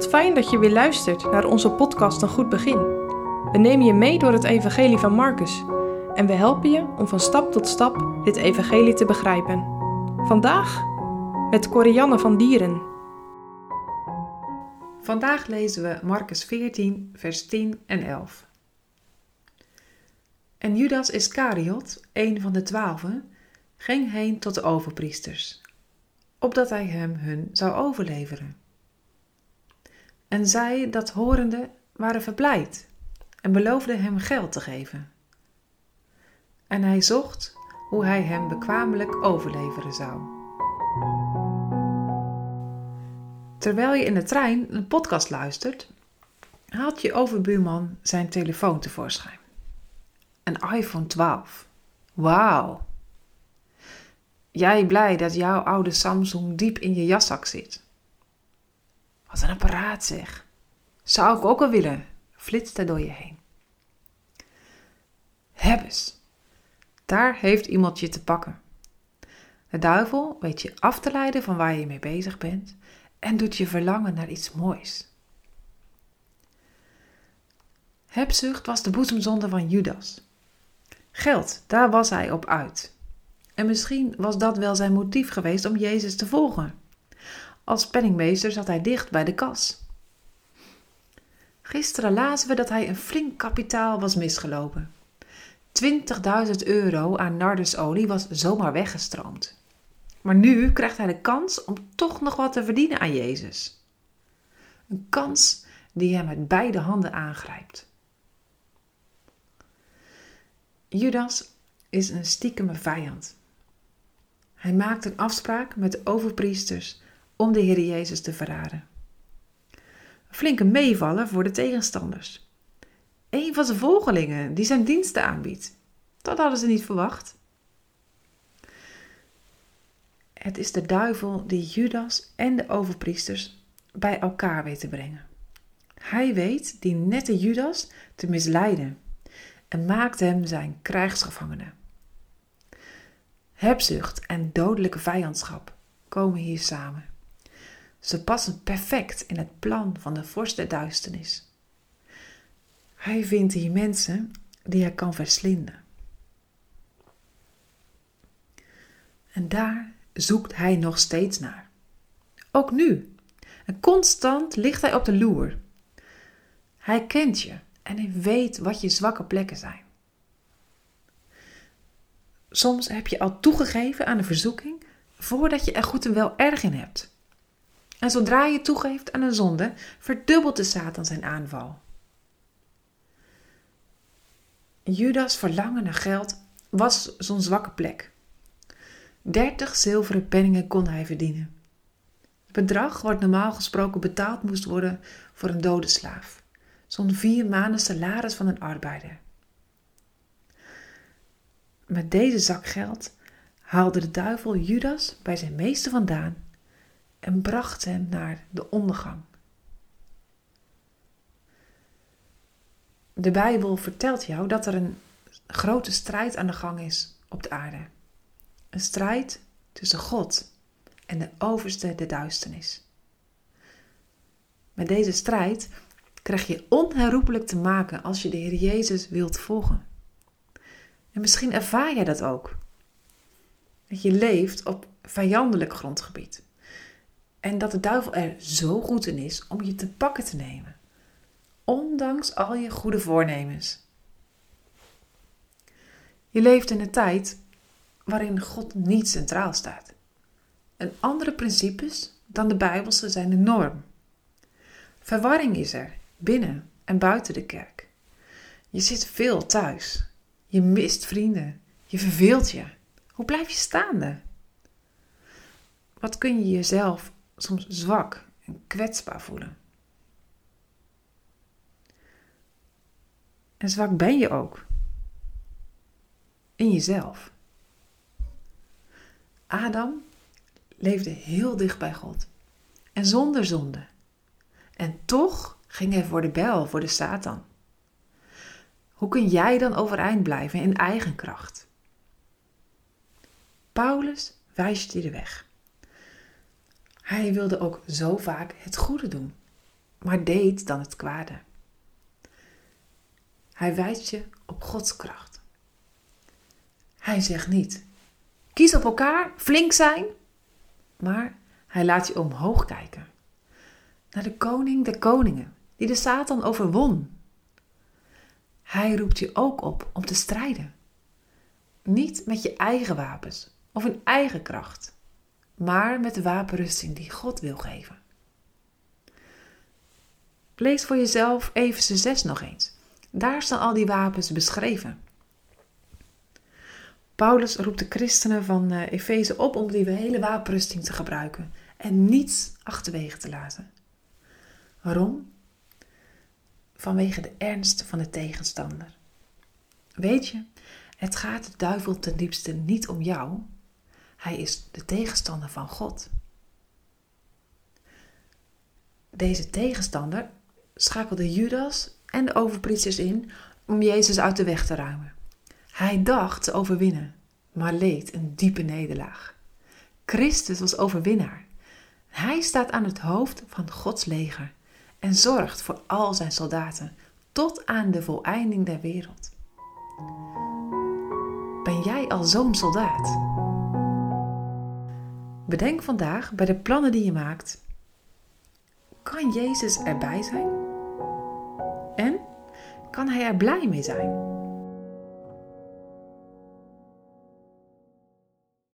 Wat fijn dat je weer luistert naar onze podcast Een Goed Begin. We nemen je mee door het Evangelie van Marcus en we helpen je om van stap tot stap dit Evangelie te begrijpen. Vandaag met Corianne van Dieren. Vandaag lezen we Marcus 14, vers 10 en 11. En Judas Iscariot, een van de twaalfen, ging heen tot de overpriesters, opdat hij hem hun zou overleveren. En zij, dat horende, waren verblijd en beloofden hem geld te geven. En hij zocht hoe hij hem bekwamelijk overleveren zou. Terwijl je in de trein een podcast luistert, haalt je overbuurman zijn telefoon tevoorschijn. Een iPhone 12. Wauw! Jij blij dat jouw oude Samsung diep in je jaszak zit. Wat een apparaat zeg. Zou ik ook wel willen, flitste door je heen. Hebbes. Daar heeft iemand je te pakken. De duivel weet je af te leiden van waar je mee bezig bent en doet je verlangen naar iets moois. Hebzucht was de boezemzonde van Judas. Geld, daar was hij op uit. En misschien was dat wel zijn motief geweest om Jezus te volgen. Als penningmeester zat hij dicht bij de kas. Gisteren lazen we dat hij een flink kapitaal was misgelopen. 20.000 euro aan nardusolie was zomaar weggestroomd. Maar nu krijgt hij de kans om toch nog wat te verdienen aan Jezus. Een kans die hij met beide handen aangrijpt. Judas is een stiekeme vijand. Hij maakt een afspraak met de overpriesters om de Heer Jezus te verraden. Flinke meevallen voor de tegenstanders. Een van zijn volgelingen die zijn diensten aanbiedt. Dat hadden ze niet verwacht. Het is de duivel die Judas en de overpriesters bij elkaar weet te brengen. Hij weet die nette Judas te misleiden en maakt hem zijn krijgsgevangene. Hebzucht en dodelijke vijandschap komen hier samen. Ze passen perfect in het plan van de vorst der duisternis. Hij vindt hier mensen die hij kan verslinden. En daar zoekt hij nog steeds naar. Ook nu. En constant ligt hij op de loer. Hij kent je en hij weet wat je zwakke plekken zijn. Soms heb je al toegegeven aan een verzoeking voordat je er goed en wel erg in hebt. En zodra je toegeeft aan een zonde, verdubbelt de Satan zijn aanval. Judas' verlangen naar geld was zo'n zwakke plek. Dertig zilveren penningen kon hij verdienen. Het bedrag wat normaal gesproken betaald moest worden voor een dode slaaf. Zo'n vier maanden salaris van een arbeider. Met deze zak geld haalde de duivel Judas bij zijn meester vandaan en bracht hem naar de ondergang. De Bijbel vertelt jou dat er een grote strijd aan de gang is op de aarde. Een strijd tussen God en de overste de duisternis. Met deze strijd krijg je onherroepelijk te maken als je de Heer Jezus wilt volgen. En misschien ervaar jij dat ook. Dat je leeft op vijandelijk grondgebied. En dat de duivel er zo goed in is om je te pakken te nemen. Ondanks al je goede voornemens. Je leeft in een tijd waarin God niet centraal staat. En andere principes dan de Bijbelse zijn de norm. Verwarring is er binnen en buiten de kerk. Je zit veel thuis. Je mist vrienden. Je verveelt je. Hoe blijf je staande? Wat kun je jezelf soms zwak en kwetsbaar voelen? En zwak ben je ook. In jezelf. Adam leefde heel dicht bij God. En zonder zonde. En toch ging hij voor de bel, voor de Satan. Hoe kun jij dan overeind blijven in eigen kracht? Paulus wijst je de weg. Hij wilde ook zo vaak het goede doen. maar deed dan het kwade. Hij wijst je op Gods kracht. Hij zegt niet: kies op elkaar, flink zijn, maar hij laat je omhoog kijken naar de koning der koningen, die de Satan overwon. Hij roept je ook op om te strijden. Niet met je eigen wapens of in eigen kracht, maar met de wapenrusting die God wil geven. Lees voor jezelf Efeze 6 nog eens. Daar staan al die wapens beschreven. Paulus roept de christenen van eh, Efeze op om die hele wapenrusting te gebruiken en niets achterwege te laten. Waarom? Vanwege de ernst van de tegenstander. Weet je, het gaat de duivel ten diepste niet om jou. Hij is de tegenstander van God. Deze tegenstander schakelde Judas en de overpriesters in om Jezus uit de weg te ruimen. Hij dacht te overwinnen, maar leed een diepe nederlaag. Christus was overwinnaar. Hij staat aan het hoofd van Gods leger en zorgt voor al zijn soldaten tot aan de voleinding der wereld. Ben jij al zo'n soldaat? Bedenk vandaag bij de plannen die je maakt: kan Jezus erbij zijn? En kan Hij er blij mee zijn?